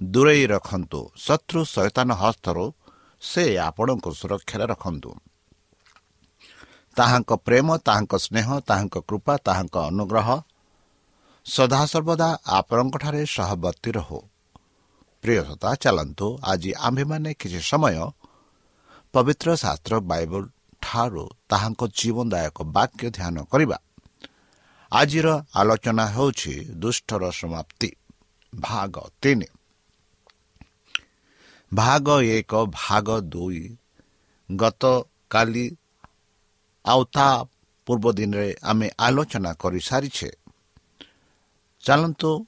ଦୂରେଇ ରଖନ୍ତୁ। ଶତ୍ରୁ ସୈତାନ ହସ୍ତରୁ ସେ ଆପଣଙ୍କୁ ସୁରକ୍ଷାରେ ରଖନ୍ତୁ। ତାହାଙ୍କ ପ୍ରେମ ତାହାଙ୍କ ସ୍ନେହ ତାହାଙ୍କ କୃପା ତାହାଙ୍କ ଅନୁଗ୍ରହ ସଦାସର୍ବଦା ଆପଣଙ୍କଠାରେ ସହବର୍ତ୍ତୀ ରହୁ। ପ୍ରିୟତା ଚାଲନ୍ତୁ। ଆଜି ଆମ୍ଭେମାନେ କିଛି ସମୟ ପବିତ୍ର ଶାସ୍ତ୍ର ବାଇବଲ ଠାରୁ ତାହାଙ୍କ ଜୀବନଦାୟକ ବାକ୍ୟ ଧ୍ୟାନ କରିବା। ଆଜିର ଆଲୋଚନା ହେଉଛି ଦୁଷ୍ଟର ସମାପ୍ତି ଭାଗ ତିନି। ଭାଗ ଏକ ଭାଗ ଦୁଇ। ଗତକାଲି ଆଉ ତା ପୂର୍ବ ଦିନରେ ଆମେ ଆଲୋଚନା କରିସାରିଛେ। ଚାଲନ୍ତୁ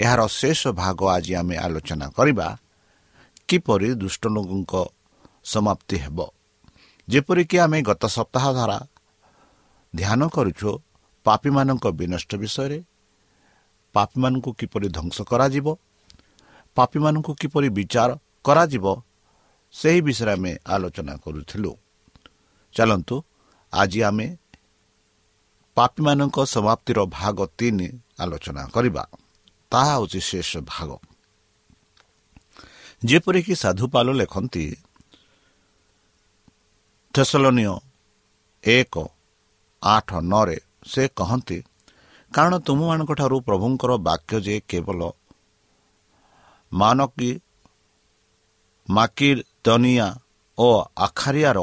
ଏହାର ଶେଷ ଭାଗ ଆଜି ଆମେ ଆଲୋଚନା କରିବା। କିପରି ଦୁଷ୍ଟ ଲୋକଙ୍କ ସମାପ୍ତି ହେବ? ଯେପରିକି ଆମେ ଗତ ସପ୍ତାହ ଦ୍ୱାରା ଧ୍ୟାନ କରୁଛୁ ପାପୀମାନଙ୍କ ବିନଷ୍ଟ ବିଷୟରେ। ପାପୀମାନଙ୍କୁ କିପରି ଧ୍ୱଂସ କରାଯିବ? ପାପୀମାନଙ୍କୁ କିପରି ବିଚାର କରାଯିବ ସେହି ବିଷୟରେ ଆମେ ଆଲୋଚନା କରୁଥିଲୁ। ଚାଲନ୍ତୁ ଆଜି ଆମେ ପାପୀମାନଙ୍କ ସମାପ୍ତିର ଭାଗ ତିନି ଆଲୋଚନା କରିବା। ତାହା ହେଉଛି ଶେଷ ଭାଗ। ଯେପରିକି ସାଧୁପାଲ ଲେଖନ୍ତି ଥେସଲନୀୟ ଏକ ଆଠ ନଅରେ ସେ କହନ୍ତି କାରଣ ତୁମମାନଙ୍କଠାରୁ ପ୍ରଭୁଙ୍କର ବାକ୍ୟ ଯେ କେବଳ ମାନକୀ ମାକିର ଦନିଆ ଓ ଆଖାରିଆର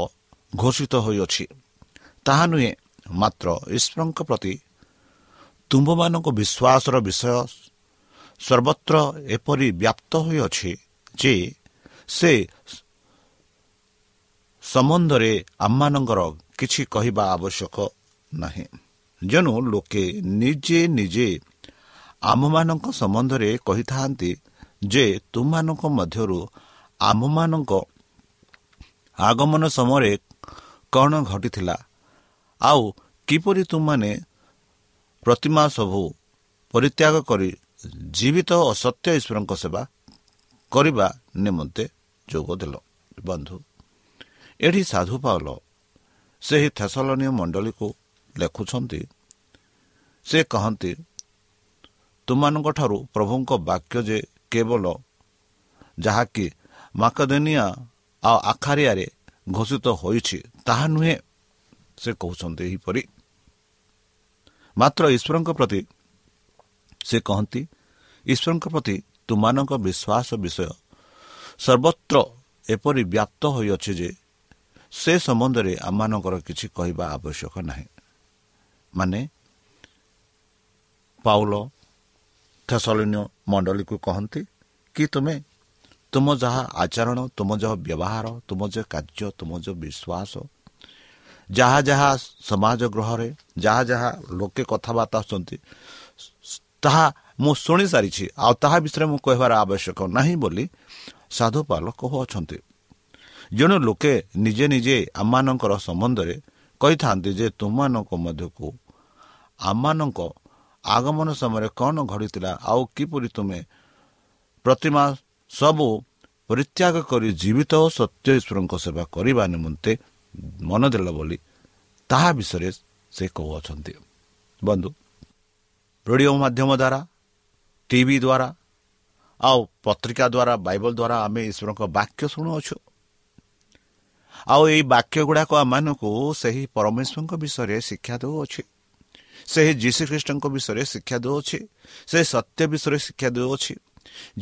ଘୋଷିତ ହୋଇଅଛି ତାହା ନୁହେଁ ମାତ୍ର ଈଶ୍ୱରଙ୍କ ପ୍ରତି ତୁମ୍ଭମାନଙ୍କ ବିଶ୍ୱାସର ବିଷୟ ସର୍ବତ୍ର ଏପରି ବ୍ୟାପ୍ତ ହୋଇଅଛି ଯେ ସେ ସମ୍ବନ୍ଧରେ ଆମମାନଙ୍କର କିଛି କହିବା ଆବଶ୍ୟକ ନାହିଁ ଯେଣୁ ଲୋକେ ନିଜେ ନିଜେ ଆମମାନଙ୍କ ସମ୍ବନ୍ଧରେ କହିଥାନ୍ତି ଯେ ତୁମମାନଙ୍କ ମଧ୍ୟରୁ ଆମମାନଙ୍କ ଆଗମନ ସମୟରେ କ'ଣ ଘଟିଥିଲା? ଆଉ କିପରି ତୁମମାନେ ପ୍ରତିମା ସବୁ ପରିତ୍ୟାଗ କରି ଜୀବିତ ଓ ସତ୍ୟ ଈଶ୍ୱରଙ୍କ ସେବା କରିବା ନିମନ୍ତେ ଯୋଗ ଦେଲ? ବନ୍ଧୁ ଏଠି ସାଧୁ ପାଉଲ ସେହି ଥେସଲନୀୟ ମଣ୍ଡଳୀକୁ ଲେଖୁଛନ୍ତି। ସେ କହନ୍ତି ତୁମମାନଙ୍କଠାରୁ ପ୍ରଭୁଙ୍କ ବାକ୍ୟ ଯେ କେବଳ ଯାହାକି ମାକଦେନିଆ ଆଉ ଆଖାରିଆରେ ଘୋଷିତ ହୋଇଛି ତାହା ନୁହେଁ ସେ କହୁଛନ୍ତି ଏହିପରି। ମାତ୍ର ଈଶ୍ୱରଙ୍କ ପ୍ରତି ସେ କହନ୍ତି ଈଶ୍ୱରଙ୍କ ପ୍ରତି ତୁମାନଙ୍କ ବିଶ୍ୱାସ ବିଷୟ ସର୍ବତ୍ର ଏପରି ବ୍ୟାପ୍ତ ହୋଇଅଛି ଯେ ସେ ସମ୍ବନ୍ଧରେ ଆମମାନଙ୍କର କିଛି କହିବା ଆବଶ୍ୟକ ନାହିଁ। ମାନେ ପାଉଲ ଥେସଲିନୀୟ ମଣ୍ଡଳୀକୁ କହନ୍ତି କି ତୁମେ ତୁମ ଯାହା ଆଚରଣ ତୁମ ଯାହା ବ୍ୟବହାର ତୁମ ଯେ କାର୍ଯ୍ୟ ତୁମ ଯେଉଁ ବିଶ୍ୱାସ ଯାହା ଯାହା ସମାଜ ଗୃହରେ ଯାହା ଯାହା ଲୋକେ କଥାବାର୍ତ୍ତା ଆସୁଛନ୍ତି ତାହା ମୁଁ ଶୁଣିସାରିଛି ଆଉ ତାହା ବିଷୟରେ ମୁଁ କହିବାର ଆବଶ୍ୟକ ନାହିଁ ବୋଲି ସାଧୁପାଲ କହୁଅଛନ୍ତି ଜଣେ ଲୋକେ ନିଜେ ନିଜେ ଆମମାନଙ୍କର ସମ୍ବନ୍ଧରେ କହିଥାନ୍ତି ଯେ ତୁମମାନଙ୍କ ମଧ୍ୟକୁ ଆମମାନଙ୍କ ଆଗମନ ସମୟରେ କ'ଣ ଘଡ଼ିଥିଲା ଆଉ କିପରି ତୁମେ ପ୍ରତିମା ସବୁ ପରିତ୍ୟାଗ କରି ଜୀବିତ ଓ ସତ୍ୟ ଈଶ୍ୱରଙ୍କ ସେବା କରିବା ନିମନ୍ତେ ମନ ଦେଲ ବୋଲି ତାହା ବିଷୟରେ ସେ କହୁଅଛନ୍ତି। ବନ୍ଧୁ ରେଡ଼ିଓ ମାଧ୍ୟମ ଦ୍ୱାରା ଟିଭି ଦ୍ୱାରା ଆଉ ପତ୍ରିକା ଦ୍ୱାରା ବାଇବଲ ଦ୍ୱାରା ଆମେ ଈଶ୍ୱରଙ୍କ ବାକ୍ୟ ଶୁଣୁଅଛୁ। ଆଉ ଏଇ ବାକ୍ୟ ଗୁଡ଼ାକ ଆମମାନଙ୍କୁ ସେହି ପରମେଶ୍ୱରଙ୍କ ବିଷୟରେ ଶିକ୍ଷା ଦେଉଅଛି। ସେହି ଯୀଶୁଖ୍ରୀଷ୍ଟଙ୍କ ବିଷୟରେ ଶିକ୍ଷା ଦେଉଅଛି ସେହି ସତ୍ୟ ବିଷୟରେ ଶିକ୍ଷା ଦେଉଅଛି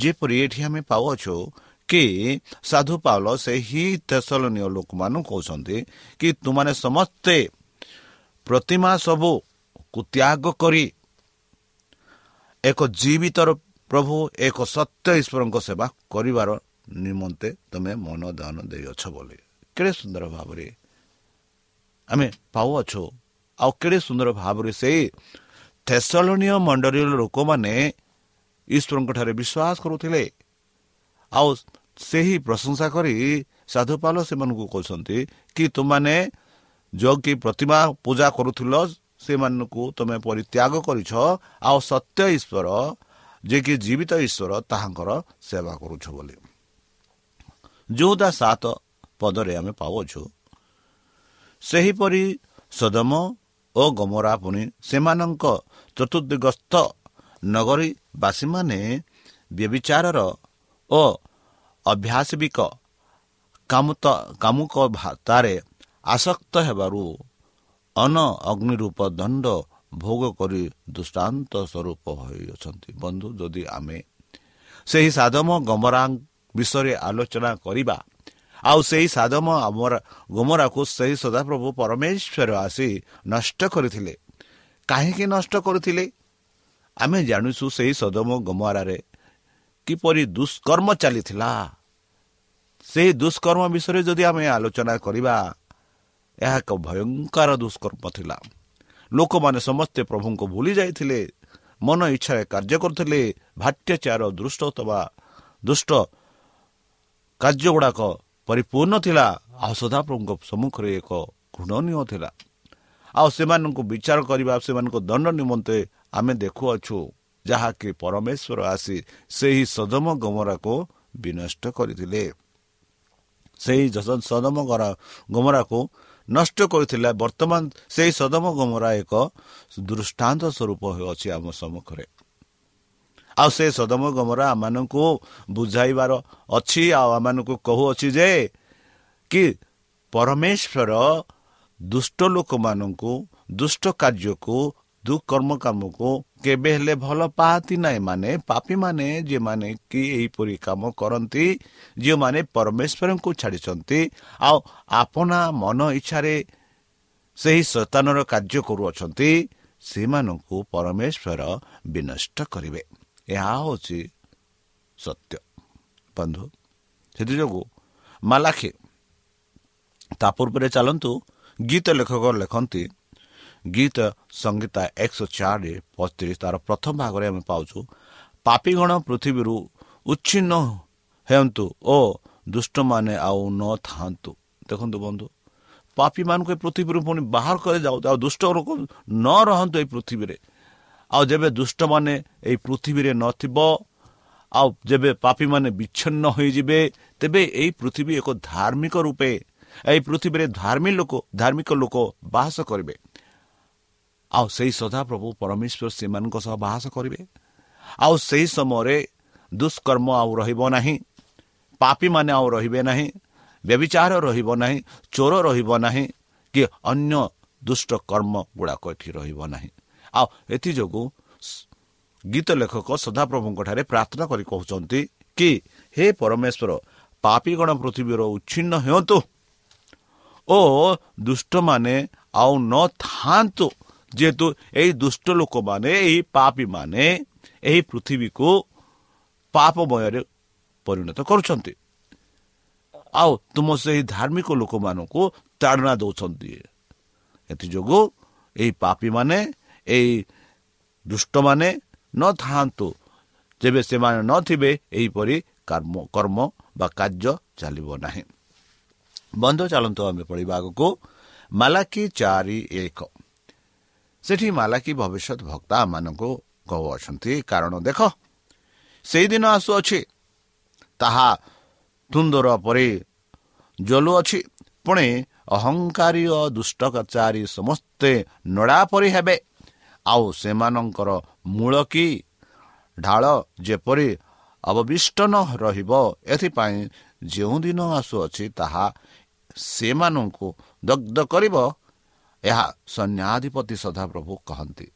ଯେପରି ଏଠି ଆମେ ପାଉଅଛୁ କି ସାଧୁ ପାଉଲ ସେହି ତେସଲନୀୟ ଲୋକମାନଙ୍କୁ କହୁଛନ୍ତି କି ତୁମାନେ ସମସ୍ତେ ପ୍ରତିମା ସବୁକୁ ତ୍ୟାଗ କରି ଏକ ଜୀବିତର ପ୍ରଭୁ ଏକ ସତ୍ୟ ଈଶ୍ୱରଙ୍କ ସେବା କରିବାର ନିମନ୍ତେ ତୁମେ ମନ ଦାନ ଦେଇଅଛ ବୋଲି। କେଡ଼େ ସୁନ୍ଦର ଭାବରେ ଆମେ ପାଉଅଛୁ ଆଉ କେଡ଼େ ସୁନ୍ଦର ଭାବରେ ସେଇ ଥେସଲନୀୟ ମଣ୍ଡଳୀର ଲୋକମାନେ ଈଶ୍ୱରଙ୍କଠାରେ ବିଶ୍ୱାସ କରୁଥିଲେ। ଆଉ ସେହି ପ୍ରଶଂସା କରି ସାଧୁପାଲ ସେମାନଙ୍କୁ କହୁଛନ୍ତି କି ତୁମାନେ ଯେଉଁ କି ପ୍ରତିମା ପୂଜା କରୁଥିଲ ସେମାନଙ୍କୁ ତୁମେ ପରିତ୍ୟାଗ କରିଛ। ଆଉ ସତ୍ୟ ଈଶ୍ୱର ଯିଏକି ଜୀବିତ ଈଶ୍ୱର ତାହାଙ୍କର ସେବା କରୁଛ ବୋଲି। ଯେଉଁଟା ସାତ ପଦରେ ଆମେ ପାଉଅଛୁ। ସେହିପରି ସଦମ ଓ ଗମରା ପୁଣି ସେମାନଙ୍କ ଚତୁର୍ଦିଗସ୍ଥ ନଗରୀବାସୀମାନେ ବ୍ୟବିଚାରର ଓ ଅଭ୍ୟାସବିକ କାମୁକ ଭାତାରେ ଆସକ୍ତ ହେବାରୁ ଅନ ଅଗ୍ନି ରୂପ ଦଣ୍ଡ ଭୋଗ କରି ଦୃଷ୍ଟାନ୍ତ ସ୍ୱରୂପ ହୋଇଅଛନ୍ତି। ବନ୍ଧୁ ଯଦି ଆମେ ସେହି ସାଧମ ଗମରା ବିଷୟରେ ଆଲୋଚନା କରିବା ଆଉ ସେହି ସାଧମ ଗମରାକୁ ସେହି ସଦାପ୍ରଭୁ ପରମେଶ୍ୱର ଆସି ନଷ୍ଟ କରିଥିଲେ। କାହିଁକି ନଷ୍ଟ କରୁଥିଲେ? ଆମେ ଜାଣିଛୁ ସେହି ସଦମ ଗମରାରେ କିପରି ଦୁଷ୍କର୍ମ ଚାଲିଥିଲା। ସେହି ଦୁଷ୍କର୍ମ ବିଷୟରେ ଯଦି ଆମେ ଆଲୋଚନା କରିବା ଏହା ଏକ ଭୟଙ୍କର ଦୁଷ୍କର୍ମ ଥିଲା। ଲୋକମାନେ ସମସ୍ତେ ପ୍ରଭୁଙ୍କୁ ଭୁଲି ଯାଇଥିଲେ ମନ ଇଚ୍ଛାରେ କାର୍ଯ୍ୟ କରୁଥିଲେ ଭାଟ୍ୟାଚାର ଦୃଷ୍ଟ ଅଥବା ଦୁଷ୍ଟ କାର୍ଯ୍ୟ ଗୁଡ଼ାକ ପରିପୂର୍ଣ୍ଣ ଥିଲା। ଆଉ ସଦାପ୍ରଭୁଙ୍କ ସମ୍ମୁଖରେ ଏକ ଘୃଣନୀୟ ଥିଲା। ଆଉ ସେମାନଙ୍କୁ ବିଚାର କରିବା ସେମାନଙ୍କ ଦଣ୍ଡ ନିମନ୍ତେ ଆମେ ଦେଖୁଅଛୁ ଯାହାକି ପରମେଶ୍ୱର ଆସି ସେହି ସଦମ ଗମରାକୁ ବିନଷ୍ଟ କରିଥିଲେ। ସେହି ସଦମ ଗମରାକୁ ନଷ୍ଟ କରିଥିଲା। ବର୍ତ୍ତମାନ ସେହି ସଦମ ଗମରା ଏକ ଦୃଷ୍ଟାନ୍ତ ସ୍ୱରୂପ ହେଉଅଛି ଆମ ସମ୍ମୁଖରେ। ଆଉ ସେ ସଦମ ଗମରା ଆମମାନଙ୍କୁ ବୁଝାଇବାର ଅଛି। ଆଉ ଆମମାନଙ୍କୁ କହୁଅଛି ଯେ କି ପରମେଶ୍ୱର ଦୁଷ୍ଟ ଲୋକମାନଙ୍କୁ ଦୁଷ୍ଟ କାର୍ଯ୍ୟକୁ ଦୁକର୍ମ କାମକୁ କେବେ ହେଲେ ଭଲ ପାଆନ୍ତି ନାହିଁ। ମାନେ ପାପୀମାନେ ଯେଉଁମାନେ କି ଏହିପରି କାମ କରନ୍ତି ଯେଉଁମାନେ ପରମେଶ୍ୱରଙ୍କୁ ଛାଡ଼ିଛନ୍ତି ଆଉ ଆପଣା ମନ ଇଚ୍ଛାରେ ସେହି ସ୍ଥାନର କାର୍ଯ୍ୟ କରୁଅଛନ୍ତି ସେମାନଙ୍କୁ ପରମେଶ୍ୱର ବିନଷ୍ଟ କରିବେ। ଏହା ହେଉଛି ସତ୍ୟ ବନ୍ଧୁ ସେଥିଯୋଗୁଁ ମାଲାଖି ତା ପୂର୍ବରେ ଚାଲନ୍ତୁ ଗୀତ ଲେଖକ ଲେଖନ୍ତି ଗୀତ ସଂଗୀତା ଏକଶହ ଚାରି ପଚିଶ ତାର ପ୍ରଥମ ଭାଗରେ ଆମେ ପାଉଛୁ ପାପିଗଣ ପୃଥିବୀରୁ ଉଚ୍ଛିନ୍ନ ହେଅନ୍ତୁ ଓ ଦୁଷ୍ଟମାନେ ଆଉ ନଥାନ୍ତୁ ଦେଖନ୍ତୁ ବନ୍ଧୁ ପାପୀମାନଙ୍କୁ ଏ ପୃଥିବୀରୁ ପୁଣି ବାହାର କରିଯାଉ ଆଉ ଦୁଷ୍ଟ ଲୋକ ନ ରହନ୍ତୁ ଏଇ ପୃଥିବୀରେ ଆଉ ଯେବେ ଦୁଷ୍ଟମାନେ ଏଇ ପୃଥିବୀରେ ନଥିବ ଆଉ ଯେବେ ପାପୀମାନେ ବିଚ୍ଛିନ୍ନ ହୋଇଯିବେ ତେବେ ଏଇ ପୃଥିବୀ ଏକ ଧାର୍ମିକ ରୂପେ ଏହି ପୃଥିବୀରେ ଧାର୍ମିକ ଲୋକ ଧାର୍ମିକ ଲୋକ ବାସ କରିବେ। ଆଉ ସେହି ସଦାପ୍ରଭୁ ପରମେଶ୍ୱର ସେମାନଙ୍କ ସହ ବାସ କରିବେ। ଆଉ ସେହି ସମୟରେ ଦୁଷ୍କର୍ମ ଆଉ ରହିବ ନାହିଁ ପାପୀମାନେ ଆଉ ରହିବେ ନାହିଁ ବ୍ୟବିଚାର ରହିବ ନାହିଁ ଚୋର ରହିବ ନାହିଁ କି ଅନ୍ୟ ଦୁଷ୍ଟ କର୍ମ ଗୁଡ଼ାକ ଏଠି ରହିବ ନାହିଁ। ଆଉ ଏଥିଯୋଗୁଁ ଗୀତ ଲେଖକ ସଦାପ୍ରଭୁଙ୍କଠାରେ ପ୍ରାର୍ଥନା କରି କହୁଛନ୍ତି କି ହେ ପରମେଶ୍ୱର ପାପୀଗଣ ପୃଥିବୀର ଉଚ୍ଛିନ୍ନ ହୁଅନ୍ତୁ ଓ ଦୁଷ୍ଟମାନେ ଆଉ ନଥାନ୍ତୁ ଯେହେତୁ ଏହି ଦୁଷ୍ଟ ଲୋକମାନେ ଏହି ପାପୀମାନେ ଏହି ପୃଥିବୀକୁ ପାପମୟରେ ପରିଣତ କରୁଛନ୍ତି। ଆଉ ତୁମ ସେହି ଧାର୍ମିକ ଲୋକମାନଙ୍କୁ ତାଡ଼ନା ଦେଉଛନ୍ତି। ଏଥିଯୋଗୁଁ ଏହି ପାପୀମାନେ ଏହି ଦୁଷ୍ଟମାନେ ନଥାନ୍ତୁ ଯେବେ ସେମାନେ ନଥିବେ ଏହିପରି କର୍ମ କର୍ମ ବା କାର୍ଯ୍ୟ ଚାଲିବ ନାହିଁ ବନ୍ଧୁ ଚାଲନ୍ତୁ ଆମେ ପଢ଼ିବା ଆଗକୁ ମାଲାକି ଚାରି ଏକ ସେଠି ମାଲାକି ଭବିଷ୍ୟତ ଭକ୍ତାମାନଙ୍କୁ କହୁଅଛନ୍ତି କାରଣ ଦେଖ ସେଇଦିନ ଆସୁଅଛି ତାହା ତୁନ୍ଦର ପରି ଜଲୁଅଛି ପୁଣି ଅହଙ୍କାରୀ ଓ ଦୁଷ୍ଟକଚାରୀ ସମସ୍ତେ ନଡ଼ା ପରି ହେବେ। ଆଉ ସେମାନଙ୍କର ମୂଳ କି? ଢାଳ ଯେପରି ଅବବିଷ୍ଟ ନ ରହିବ ଏଥିପାଇଁ ଯେଉଁ ଦିନ ଆସୁଅଛି ତାହା ସେମାନଙ୍କୁ ଦଗ୍ଧ କରିବ ଏହା ସୈନ୍ୟାଧିପତି ସଦାପ୍ରଭୁ କହନ୍ତି।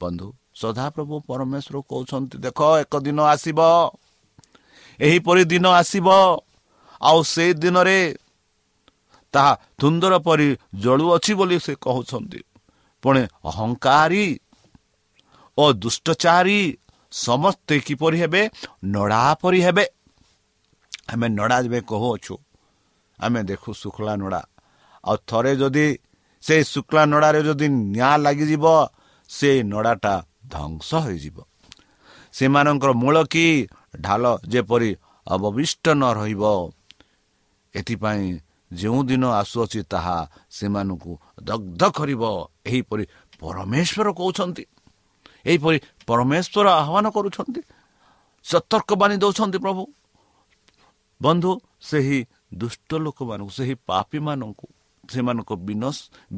ବନ୍ଧୁ ସଦାପ୍ରଭୁ ପରମେଶ୍ୱର କହୁଛନ୍ତି ଦେଖ ଏକ ଦିନ ଆସିବ ଏହିପରି ଦିନ ଆସିବ ଆଉ ସେ ଦିନରେ ତାହା ତୁନ୍ଦର ପରି ଜଳୁଅଛି ବୋଲି ସେ କହୁଛନ୍ତି। ପୁଣି ଅହଙ୍କାରୀ ଓ ଦୁଷ୍ଟଚାରୀ ସମସ୍ତେ କିପରି ହେବେ? ନଡ଼ା ପରି ହେବେ। ଆମେ ନଡ଼ା ଯେବେ କହୁଅଛୁ ଆମେ ଦେଖୁ ଶୁକ୍ଲା ନଡ଼ା। ଆଉ ଥରେ ଯଦି ସେ ଶୁକ୍ଲା ନଡ଼ାରେ ଯଦି ନିଆଁ ଲାଗିଯିବ ସେ ନଡ଼ାଟା ଧ୍ୱଂସ ହୋଇଯିବ। ସେମାନଙ୍କର ମୂଳ କି? ଢାଲ ଯେପରି ଅବବିଷ୍ଟ ନ ରହିବ। ଏଥିପାଇଁ ଯେଉଁ ଦିନ ଆସୁଅଛି ତାହା ସେମାନଙ୍କୁ ଦଗ୍ଧ କରିବ। ଏହିପରି ପରମେଶ୍ୱର କହୁଛନ୍ତି। ଏହିପରି ପରମେଶ୍ୱର ଆହ୍ୱାନ କରୁଛନ୍ତି। ସତର୍କବାଣୀ ଦେଉଛନ୍ତି ପ୍ରଭୁ। ବନ୍ଧୁ ସେହି ଦୁଷ୍ଟ ଲୋକମାନଙ୍କୁ ସେହି ପାପୀମାନଙ୍କୁ ସେମାନଙ୍କ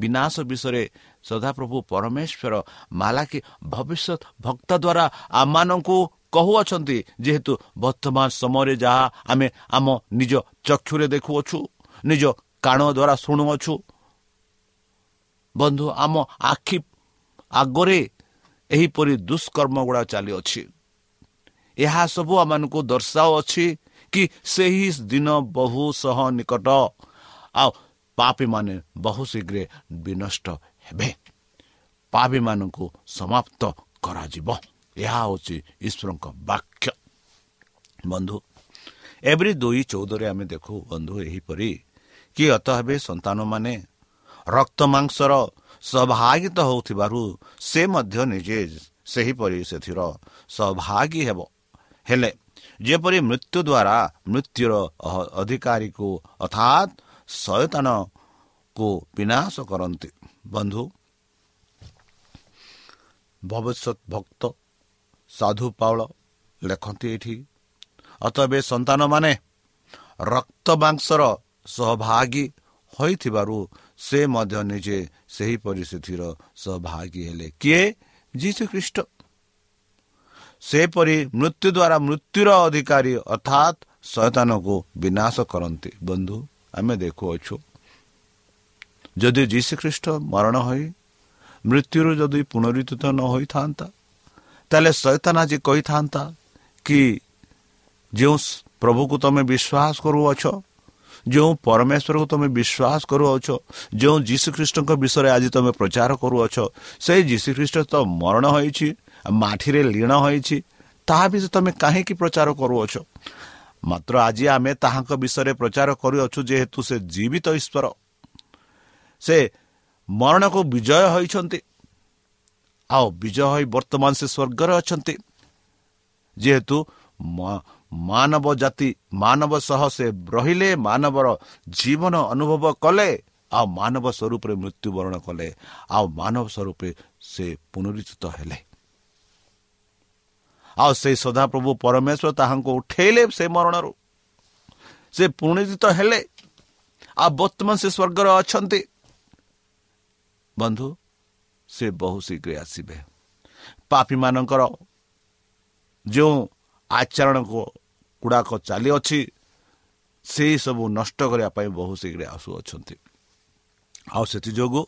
ବିନାଶ ବିଷୟରେ ସଦାପ୍ରଭୁ ପରମେଶ୍ୱର ମାଲାକି ଭବିଷ୍ୟତ ଭକ୍ତ ଦ୍ୱାରା ଆମମାନଙ୍କୁ କହୁଅଛନ୍ତି ଯେହେତୁ ବର୍ତ୍ତମାନ ସମୟରେ ଯାହା ଆମେ ଆମ ନିଜ ଚକ୍ଷୁରେ ଦେଖୁଅଛୁ ନିଜ କାଣ ଦ୍ୱାରା ଶୁଣୁଅଛୁ। ବନ୍ଧୁ ଆମ ଆଖି ଆଗରେ ଏହିପରି ଦୁଷ୍କର୍ମ ଗୁଡ଼ା ଚାଲିଅଛି। ଏହା ସବୁ ଆମମାନଙ୍କୁ ଦର୍ଶାଉଅଛି କି ସେହି ଦିନ ବହୁ ସହ ନିକଟ ଆଉ ପାପୀମାନେ ବହୁ ଶୀଘ୍ର ବିନଷ୍ଟ ହେବେ। ପାପୀମାନଙ୍କୁ ସମାପ୍ତ କରାଯିବ। ଏହା ହେଉଛି ଈଶ୍ୱରଙ୍କ ବାକ୍ୟ। ବନ୍ଧୁ ଏଭ୍ରି ଦୁଇ ଚଉଦରେ ଆମେ ଦେଖୁ ବନ୍ଧୁ ଏହିପରି କି ଅତ ହେବେ ସନ୍ତାନମାନେ ରକ୍ତ ମାଂସର ସୌଭାଗିତ ହେଉଥିବାରୁ ସେ ମଧ୍ୟ ନିଜେ ସେହିପରି ସେଥିର ସୌଭାଗୀ ହେବ। ହେଲେ ଯେପରି ମୃତ୍ୟୁ ଦ୍ୱାରା ମୃତ୍ୟୁର ଅଧିକାରୀକୁ ଅର୍ଥାତ୍ ଶୟତାନକୁ ବିନାଶ କରନ୍ତି। ବନ୍ଧୁ ଭବିଷ୍ୟତ ଭକ୍ତ ସାଧୁ ପାଉଳ ଲେଖନ୍ତି ଏଠି ଅତବେ ସନ୍ତାନମାନେ ରକ୍ତ ମାଂସର ସହଭାଗୀ ହୋଇଥିବାରୁ ସେ ମଧ୍ୟ ନିଜେ ସେହିପରି ସେଥିର ସହଭାଗୀ ହେଲେ। କିଏ? ଯୀଶୁ ଖ୍ରୀଷ୍ଟ ସେପରି ମୃତ୍ୟୁ ଦ୍ୱାରା ମୃତ୍ୟୁର ଅଧିକାରୀ ଅର୍ଥାତ୍ ଶୟତାନକୁ ବିନାଶ କରନ୍ତି। ବନ୍ଧୁ ଆମେ ଦେଖୁଅଛୁ। ଯଦି ଯୀଶୁଖ୍ରୀଷ୍ଟ ମରଣ ହୋଇ ମୃତ୍ୟୁରୁ ଯଦି ପୁନରୁଦ୍ଧିତ ନ ହୋଇଥାନ୍ତା ତାହେଲେ ଶୈତାନ ଆଜି କହିଥାନ୍ତା କି ଯେଉଁ ପ୍ରଭୁକୁ ତୁମେ ବିଶ୍ୱାସ କରୁଅଛ ଯେଉଁ ପରମେଶ୍ୱରକୁ ତୁମେ ବିଶ୍ୱାସ କରୁଅଛ ଯେଉଁ ଯୀଶୁଖ୍ରୀଷ୍ଟଙ୍କ ବିଷୟରେ ଆଜି ତୁମେ ପ୍ରଚାର କରୁଅଛ ସେଇ ଯୀଶୁଖ୍ରୀଷ୍ଟ ତ ମରଣ ହୋଇଛି ମାଠିରେ ଲୀଣ ହୋଇଛି ତାହା ବି ତୁମେ କାହିଁକି ପ୍ରଚାର କରୁଅଛ? ମାତ୍ର ଆଜି ଆମେ ତାହାଙ୍କ ବିଷୟରେ ପ୍ରଚାର କରୁଅଛୁ ଯେହେତୁ ସେ ଜୀବିତ ଈଶ୍ୱର। ସେ ମରଣକୁ ବିଜୟ ହୋଇଛନ୍ତି ଆଉ ବିଜୟ ହୋଇ ବର୍ତ୍ତମାନ ସେ ସ୍ୱର୍ଗରେ ଅଛନ୍ତି। ଯେହେତୁ ମାନବ ଜାତି ମାନବ ସହ ସେ ରହିଲେ ମାନବର ଜୀବନ ଅନୁଭବ କଲେ ଆଉ ମାନବ ସ୍ୱରୂପରେ ମୃତ୍ୟୁବରଣ କଲେ ଆଉ ମାନବ ସ୍ୱରୂପେ ସେ ପୁନରୁଚିତ ହେଲେ। ଆଉ ସେଇ ସଦାପ୍ରଭୁ ପରମେଶ୍ୱର ତାହାଙ୍କୁ ଉଠେଇଲେ ସେ ମରଣରୁ। ସେ ପୁନରୁଚିତ ହେଲେ। ଆଉ ବର୍ତ୍ତମାନ ସେ ସ୍ୱର୍ଗରେ ଅଛନ୍ତି। ବନ୍ଧୁ ସେ ବହୁ ଶୀଘ୍ର ଆସିବେ। ପାପୀମାନଙ୍କର ଯେଉଁ ଆଚରଣ ଗୁଡ଼ାକ ଚାଲିଅଛି ସେହିସବୁ ନଷ୍ଟ କରିବା ପାଇଁ ବହୁ ଶୀଘ୍ର ଆସୁଅଛନ୍ତି। ଆଉ ସେଥିଯୋଗୁଁ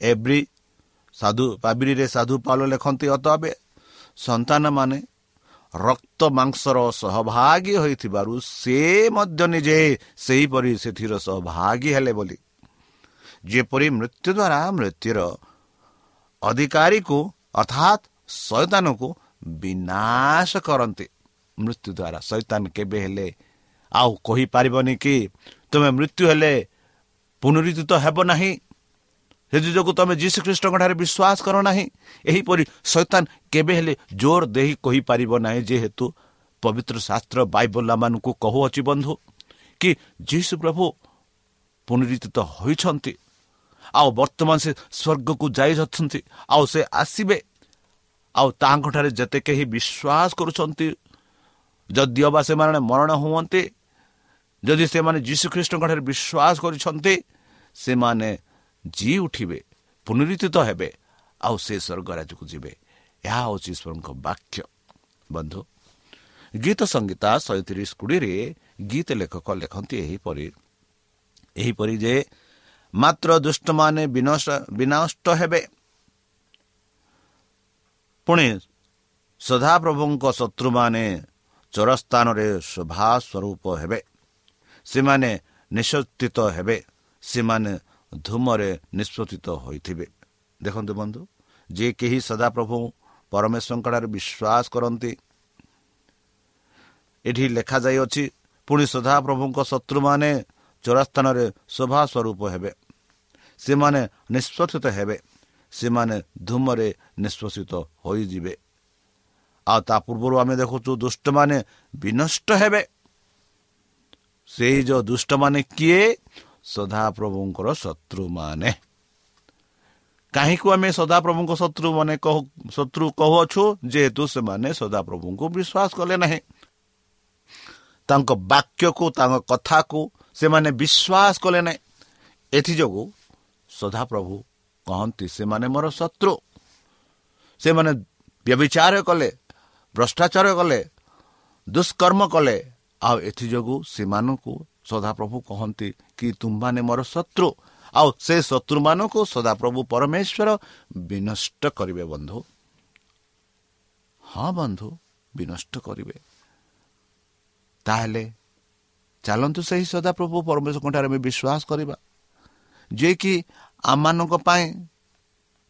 ଏଭ୍ରି ସାଧୁ ପାବିରିରେ ସାଧୁ ପାଲ ଲେଖନ୍ତି ଅତ ଏବେ ସନ୍ତାନମାନେ ରକ୍ତ ମାଂସର ସହଭାଗୀ ହୋଇଥିବାରୁ ସେ ମଧ୍ୟ ନିଜେ ସେହିପରି ସେଥିର ସହଭାଗୀ ହେଲେ ବୋଲି। ଯେପରି ମୃତ୍ୟୁ ଦ୍ୱାରା ମୃତ୍ୟୁର ଅଧିକାରୀକୁ ଅର୍ଥାତ୍ ଶୈତାନକୁ ବିନାଶ କରନ୍ତି। ମୃତ୍ୟୁ ଦ୍ୱାରା ଶୈତାନ କେବେ ହେଲେ ଆଉ କହିପାରିବନି କି? ତୁମେ ମୃତ୍ୟୁ ହେଲେ ପୁନରୁଦ୍ଧିତ ହେବ ନାହିଁ। ଯୋଗୁଁ ତୁମେ ଯୀଶୁଖ୍ରୀଷ୍ଟଙ୍କ ଠାରେ ବିଶ୍ୱାସ କର ନାହିଁ। ଏହିପରି ଶୈତାନ କେବେ ହେଲେ ଜୋର ଦେଇ କହିପାରିବ ନାହିଁ ଯେହେତୁ ପବିତ୍ର ଶାସ୍ତ୍ର ବାଇବଲାମାନଙ୍କୁ କହୁଅଛି ବନ୍ଧୁ କି ଯୀଶୁ ପ୍ରଭୁ ପୁନରୁଦ୍ଧିତ ହୋଇଛନ୍ତି ଆଉ ବର୍ତ୍ତମାନ ସେ ସ୍ୱର୍ଗକୁ ଯାଇଅଛନ୍ତି ଆଉ ସେ ଆସିବେ ଆଉ ତାଙ୍କଠାରେ ଯେତେ କେହି ବିଶ୍ୱାସ କରୁଛନ୍ତି ଯଦିଓ ବା ସେମାନେ ମରଣ ହୁଅନ୍ତି ଯଦି ସେମାନେ ଯୀଶୁଖ୍ରୀଷ୍ଟଙ୍କଠାରେ ବିଶ୍ୱାସ କରିଛନ୍ତି ସେମାନେ ଜି ଉଠିବେ ପୁନରୁଦ୍ଧିତ ହେବେ ଆଉ ସେ ସ୍ୱର୍ଗରାଜକୁ ଯିବେ। ଏହା ହେଉଛି ଈଶ୍ୱରଙ୍କ ବାକ୍ୟ। ବନ୍ଧୁ ଗୀତ ସଂଗୀତା ଶହେତିରିଶ କୋଡ଼ିଏରେ ଗୀତ ଲେଖକ ଲେଖନ୍ତି ଏହିପରି ଏହିପରି ଯେ ମାତ୍ର ଦୁଷ୍ଟମାନେ ବିନଷ୍ଟ ହେବେ। ପୁଣି ସଦାପ୍ରଭୁଙ୍କ ଶତ୍ରୁମାନେ ଚୋରସ୍ଥାନରେ ଶୋଭା ସ୍ୱରୂପ ହେବେ ସେମାନେ ନିଃଶକ୍ତିତ ହେବେ ସେମାନେ ଧୂମରେ ନିଷ୍ପତ୍ତିତ ହୋଇଥିବେ ଦେଖନ୍ତୁ ବନ୍ଧୁ ଯିଏ କେହି ସଦାପ୍ରଭୁ ପରମେଶ୍ୱରଙ୍କଠାରେ ବିଶ୍ୱାସ କରନ୍ତି ଏଠି ଲେଖାଯାଇଅଛି ପୁଣି ସଦାପ୍ରଭୁଙ୍କ ଶତ୍ରୁମାନେ ଚୋରାସ୍ଥାନରେ ଶୋଭା ସ୍ୱରୂପ ହେବେ। ସେମାନେ ନିଷ୍ପତ୍ତିତ ହେବେ ସେମାନେ ଧୂମରେ ନିଷ୍ପଷିତ ହୋଇଯିବେ। ଆଉ ତା ପୂର୍ବରୁ ଆମେ ଦେଖୁଛୁ ଦୁଷ୍ଟମାନେ ବିନଷ୍ଟ ହେବେ। ସେଇ ଯେଉଁ ଦୁଷ୍ଟମାନେ କିଏ? ସଦାପ୍ରଭୁଙ୍କର ଶତ୍ରୁମାନେ। କାହିଁକୁ ଆମେ ସଦାପ୍ରଭୁଙ୍କ ଶତ୍ରୁ ମାନେ ଶତ୍ରୁ କହୁଅଛୁ? ଯେହେତୁ ସେମାନେ ସଦାପ୍ରଭୁଙ୍କୁ ବିଶ୍ୱାସ କଲେ ନାହିଁ। ତାଙ୍କ ବାକ୍ୟକୁ ତାଙ୍କ କଥାକୁ ସେମାନେ ବିଶ୍ୱାସ କଲେ ନାହିଁ। ଏଥିଯୋଗୁଁ ସଦାପ୍ରଭୁ କହନ୍ତି ସେମାନେ ମୋର ଶତ୍ରୁ। ସେମାନେ ବ୍ୟବିଚାର କଲେ। ଭ୍ରଷ୍ଟାଚାର କଲେ ଦୁଷ୍କର୍ମ କଲେ ଆଉ ଏଥିଯୋଗୁଁ ସେମାନଙ୍କୁ ସଦାପ୍ରଭୁ କହନ୍ତି କି ତୁମମାନେ ମୋର ଶତ୍ରୁ ଆଉ ସେ ଶତ୍ରୁମାନଙ୍କୁ ସଦାପ୍ରଭୁ ପରମେଶ୍ୱର ବିନଷ୍ଟ କରିବେ ବନ୍ଧୁ। ହଁ ବନ୍ଧୁ ବିନଷ୍ଟ କରିବେ। ତାହେଲେ ଚାଲନ୍ତୁ ସେହି ସଦାପ୍ରଭୁ ପରମେଶ୍ୱରଙ୍କଠାରେ ଆମେ ବିଶ୍ୱାସ କରିବା। ଯିଏକି ଆମମାନଙ୍କ ପାଇଁ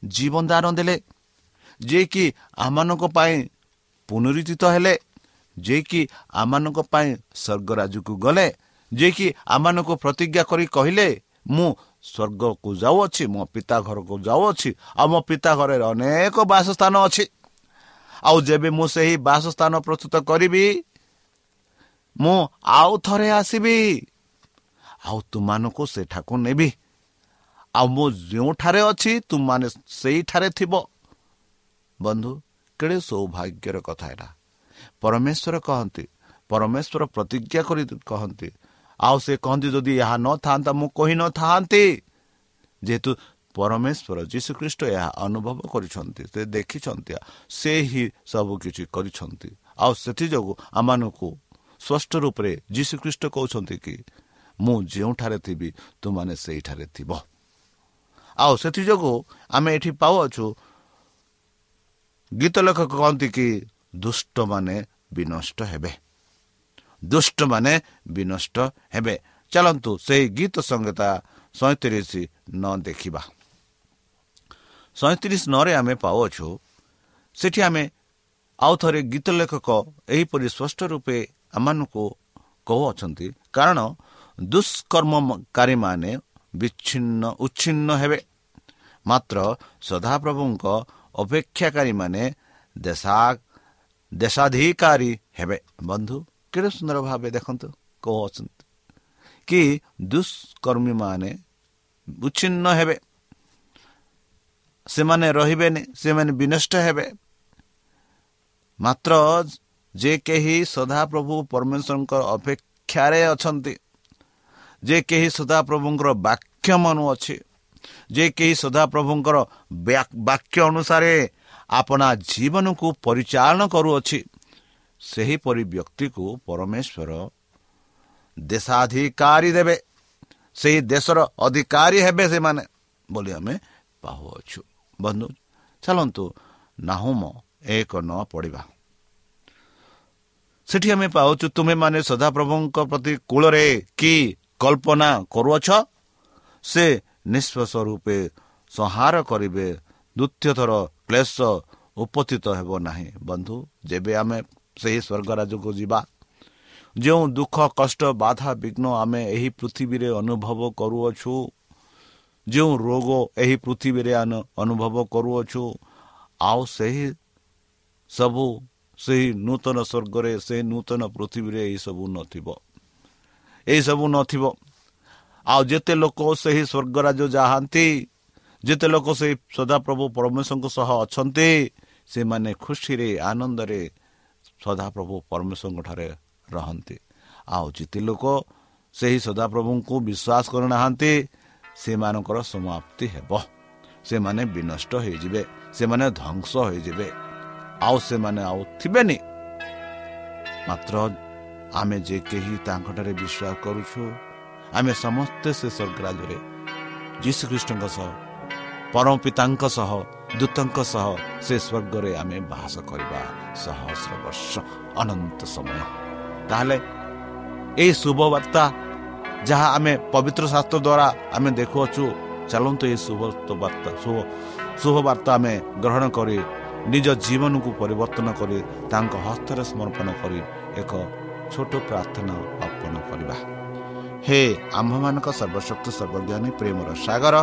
ଜୀବନ ଦାନ ଦେଲେ ଯିଏକି ଆମମାନଙ୍କ ପାଇଁ ପୁନରୁଦ୍ଧିତ ହେଲେ ଯିଏକି ଆମମାନଙ୍କ ପାଇଁ ସ୍ୱର୍ଗରାଜକୁ ଗଲେ ଯିଏକି ଆମମାନଙ୍କୁ ପ୍ରତିଜ୍ଞା କରି କହିଲେ ମୁଁ ସ୍ୱର୍ଗକୁ ଯାଉଅଛି ମୋ ପିତା ଘରକୁ ଯାଉଅଛି ଆଉ ମୋ ପିତା ଘରେ ଅନେକ ବାସସ୍ଥାନ ଅଛି। ଆଉ ଯେବେ ମୁଁ ସେହି ବାସସ୍ଥାନ ପ୍ରସ୍ତୁତ କରିବି ମୁଁ ଆଉ ଥରେ ଆସିବି। ଆଉ ତୁମମାନଙ୍କୁ ସେଠାକୁ ନେବି। ଆଉ ମୁଁ ଯେଉଁଠାରେ ଅଛି ତୁମମାନେ ସେଇଠାରେ ଥିବ। ବନ୍ଧୁ କେଡ଼େ ସୌଭାଗ୍ୟର କଥା ଏଇଟା। ପରମେଶ୍ୱର କହନ୍ତି ପରମେଶ୍ୱର ପ୍ରତିଜ୍ଞା କରି କହନ୍ତି ଆଉ ସେ କହନ୍ତି ଯଦି ଏହା ନଥାନ୍ତା ମୁଁ କହିନଥାନ୍ତି ଯେହେତୁ ପରମେଶ୍ୱର ଯୀଶୁଖ୍ରୀଷ୍ଟ ଏହା ଅନୁଭବ କରିଛନ୍ତି ସେ ଦେଖିଛନ୍ତି ସେ ହିଁ ସବୁ କିଛି କରିଛନ୍ତି। ଆଉ ସେଥିଯୋଗୁଁ ଆମମାନଙ୍କୁ ସ୍ପଷ୍ଟ ରୂପରେ ଯୀଶୁଖ୍ରୀଷ୍ଟ କହୁଛନ୍ତି କି ମୁଁ ଯେଉଁଠାରେ ଥିବି ତୁମାନେ ସେଇଠାରେ ଥିବ। ଆଉ ସେଥିଯୋଗୁଁ ଆମେ ଏଠି ପାଉଅଛୁ ଗୀତ ଲେଖକ କହନ୍ତି କି ଦୁଷ୍ଟମାନେ ବିନଷ୍ଟ ହେବେ। ଦୁଷ୍ଟମାନେ ବିନଷ୍ଟ ହେବେ। ଚାଲନ୍ତୁ ସେହି ଗୀତ ସଂହିତା ସଇଁତିରିଶ ନ ଦେଖିବା। ସଇଁତିରିଶ ନରେ ଆମେ ପାଉଅଛୁ। ସେଠି ଆମେ ଆଉ ଥରେ ଗୀତ ଲେଖକ ଏହିପରି ସ୍ପଷ୍ଟ ରୂପେ ଆମମାନଙ୍କୁ କହୁଅଛନ୍ତି କାରଣ ଦୁଷ୍କର୍ମକାରୀମାନେ ବିଚ୍ଛିନ୍ନ ଉଚ୍ଛିନ୍ନ ହେବେ। ମାତ୍ର ସଦାପ୍ରଭୁଙ୍କ ଅପେକ୍ଷାକାରୀମାନେ ଦେଶା ଦେଶାଧିକାରୀ ହେବେ ବନ୍ଧୁ କେଡ଼େ ସୁନ୍ଦର ଭାବେ ଦେଖନ୍ତୁ କହୁଅଛନ୍ତି କି ଦୁଷ୍କର୍ମୀମାନେ ଉଚ୍ଛିନ୍ନ ହେବେ ସେମାନେ ରହିବେନି ସେମାନେ ବିନଷ୍ଟ ହେବେ ମାତ୍ର ଯେ କେହି ସଦାପ୍ରଭୁ ପରମେଶ୍ୱରଙ୍କ ଅପେକ୍ଷାରେ ଅଛନ୍ତି ଯେ କେହି ସଦାପ୍ରଭୁଙ୍କର ବାକ୍ୟ ମନୁଅଛି ଯେ କେହି ସଦାପ୍ରଭୁଙ୍କର ବାକ୍ୟ ଅନୁସାରେ ଆପଣା ଜୀବନକୁ ପରିଚାଳନା କରୁଅଛି ସେହିପରି ବ୍ୟକ୍ତିକୁ ପରମେଶ୍ୱର ଦେଶାଧିକାରୀ ଦେବେ। ସେହି ଦେଶର ଅଧିକାରୀ ହେବେ ସେମାନେ ବୋଲି ଆମେ ପାଉଅଛୁ ବନ୍ଧୁ ଚାଲନ୍ତୁ ନାହୁମ ଏକ ନ ପଡ଼ିବା। ସେଠି ଆମେ ପାଉଛୁ ତୁମେମାନେ ସଦାପ୍ରଭୁଙ୍କ ପ୍ରତି କୂଳରେ କି କଳ୍ପନା କରୁଅଛ? ସେ ନିଃଶ୍ୱାସ ରୂପେ ସଂହାର କରିବେ ଦ୍ୱିତୀୟ ଥର କ୍ଲେଶ ଉପସ୍ଥିତ ହେବ ନାହିଁ। ବନ୍ଧୁ ଯେବେ ଆମେ ସେହି ସ୍ୱର୍ଗରାଜକୁ ଯିବା ଯେଉଁ ଦୁଃଖ କଷ୍ଟ ବାଧା ବିଘ୍ନ ଆମେ ଏହି ପୃଥିବୀରେ ଅନୁଭବ କରୁଅଛୁ ଯେଉଁ ରୋଗ ଏହି ପୃଥିବୀରେ ଅନୁଭବ କରୁଅଛୁ ଆଉ ସେହି ସବୁ ସେହି ନୂତନ ସ୍ୱର୍ଗରେ ସେହି ନୂତନ ପୃଥିବୀରେ ଏହିସବୁ ନଥିବ। ଏହିସବୁ ନଥିବ। ଆଉ ଯେତେ ଲୋକ ସେହି ସ୍ୱର୍ଗରାଜ ଯାଆନ୍ତି ଯେତେ ଲୋକ ସେହି ସଦାପ୍ରଭୁ ପରମେଶ୍ୱରଙ୍କ ସହ ଅଛନ୍ତି ସେମାନେ ଖୁସିରେ ଆନନ୍ଦରେ ସଦାପ୍ରଭୁ ପରମେଶ୍ୱରଙ୍କ ଠାରେ ରହନ୍ତି। ଆଉ ଯେତେ ଲୋକ ସେହି ସଦାପ୍ରଭୁଙ୍କୁ ବିଶ୍ୱାସ କରୁନାହାନ୍ତି ସେମାନଙ୍କର ସମାପ୍ତି ହେବ। ସେମାନେ ବିନଷ୍ଟ ହୋଇଯିବେ ସେମାନେ ଧ୍ୱଂସ ହୋଇଯିବେ। ଆଉ ସେମାନେ ଆଉ ଥିବେନି। ମାତ୍ର ଆମେ ଯେ କେହି ତାଙ୍କଠାରେ ବିଶ୍ୱାସ କରୁଛୁ ଆମେ ସମସ୍ତେ ସେ ସ୍ୱର୍ଗରାଜରେ ଯୀଶୁଖ୍ରୀଷ୍ଟଙ୍କ ସହ ପରମ ପିତାଙ୍କ ସହ ଦୂତଙ୍କ ସହ ସେ ସ୍ୱର୍ଗରେ ଆମେ ବାସ କରିବା ସହସ୍ର ବର୍ଷ ଅନନ୍ତ ସମୟ। ତାହେଲେ ଏହି ଶୁଭବାର୍ତ୍ତା ଯାହା ଆମେ ପବିତ୍ର ଶାସ୍ତ୍ର ଦ୍ୱାରା ଆମେ ଦେଖୁଅଛୁ ଚାଲନ୍ତୁ ଏହି ଶୁଭ ବାର୍ତ୍ତା ଶୁଭ ଶୁଭବାର୍ତ୍ତା ଆମେ ଗ୍ରହଣ କରି ନିଜ ଜୀବନକୁ ପରିବର୍ତ୍ତନ କରି ତାଙ୍କ ହସ୍ତରେ ସମର୍ପଣ କରି ଏକ ଛୋଟ ପ୍ରାର୍ଥନା ଅର୍ପଣ କରିବା। ହେ ଆମ୍ଭମାନଙ୍କ ସର୍ବଶକ୍ତି ସର୍ବଜ୍ଞାନୀ ପ୍ରେମର ସାଗର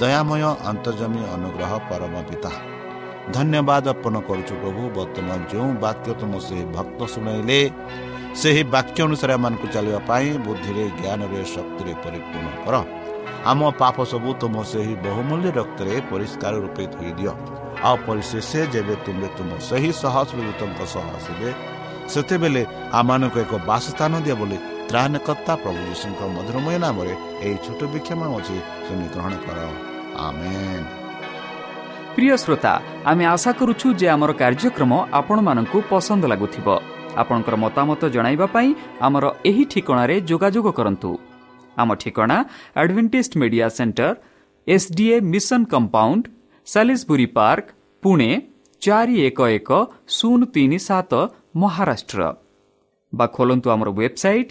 ଦୟାମୟ ଅନ୍ତର୍ଜମୀ ଅନୁଗ୍ରହ ପରମ ପିତା। ଧନ୍ୟବାଦ ଅର୍ପଣ କରୁଛୁ ପ୍ରଭୁ ବର୍ତ୍ତମାନ ଯେଉଁ ବାକ୍ୟ ତୁମ ସେହି ଭକ୍ତ ଶୁଣାଇଲେ ସେହି ବାକ୍ୟ ଅନୁସାରେ ଏମାନଙ୍କୁ ଚାଲିବା ପାଇଁ ବୁଦ୍ଧିରେ ଜ୍ଞାନରେ ଶକ୍ତିରେ ପରିପୂର୍ଣ୍ଣ କର। ଆମ ପାପ ସବୁ ତୁମ ସେହି ବହୁମୂଲ୍ୟ ରକ୍ତରେ ପରିଷ୍କାର ରୂପେ ଧୋଇଦିଅ। ଆଉ ପରିଶେଷ ଯେବେ ତୁମେ ତୁମ ସେହି ସହସ୍ରଦୂତଙ୍କ ସହ ଆସିବେ ସେତେବେଳେ ଆମମାନଙ୍କୁ ଏକ ବାସସ୍ଥାନ ଦିଅ ବୋଲି ତ୍ରାଣକର୍ତ୍ତା ପ୍ରଭୁ ଯୀଶୁଙ୍କ ମଧୁରମୟ ନାମରେ ଏହି ଛୋଟ ବିକ୍ଷମ ଅଛି ଶୁଣି ଗ୍ରହଣ କର। ପ୍ରିୟ ଶ୍ରୋତା ଆମେ ଆଶା କରୁଛୁ ଯେ ଆମର କାର୍ଯ୍ୟକ୍ରମ ଆପଣମାନଙ୍କୁ ପସନ୍ଦ ଲାଗୁଥିବ। ଆପଣଙ୍କର ମତାମତ ଜଣାଇବା ପାଇଁ ଆମର ଏହି ଠିକଣାରେ ଯୋଗାଯୋଗ କରନ୍ତୁ। ଆମ ଠିକଣା Adventist media centre SDA mission compound Salisbury park Pune ଚାରି ଏକ ଏକ ଶୂନ ତିନି ସାତ ମହାରାଷ୍ଟ୍ର। ବା ଖୋଲନ୍ତୁ ଆମର website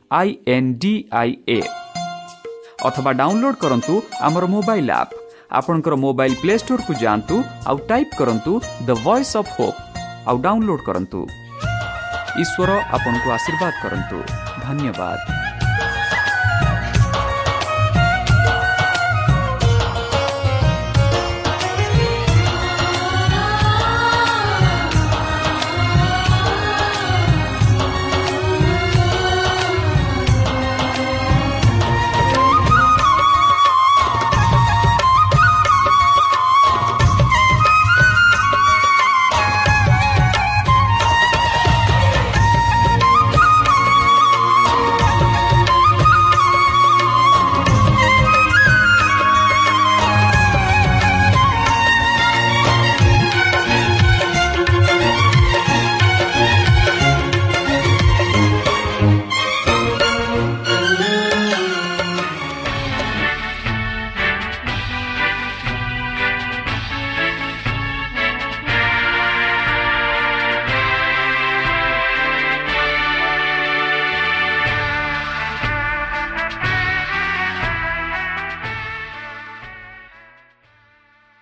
I N D I A ଅଥବା ଡାଉନଲୋଡ୍ କରନ୍ତୁ ଆମର ମୋବାଇଲ୍ ଆପ୍ ଆପଣଙ୍କର ମୋବାଇଲ୍ ପ୍ଲେ ଷ୍ଟୋରକୁ ଯାଆନ୍ତୁ ଆଉ ଟାଇପ୍ କରନ୍ତୁ ଦ ଭଏସ୍ ଅଫ୍ ହୋପ୍ ଆଉ ଡାଉନଲୋଡ୍ କରନ୍ତୁ ଈଶ୍ୱର ଆପଣଙ୍କୁ ଆଶୀର୍ବାଦ କରନ୍ତୁ ଧନ୍ୟବାଦ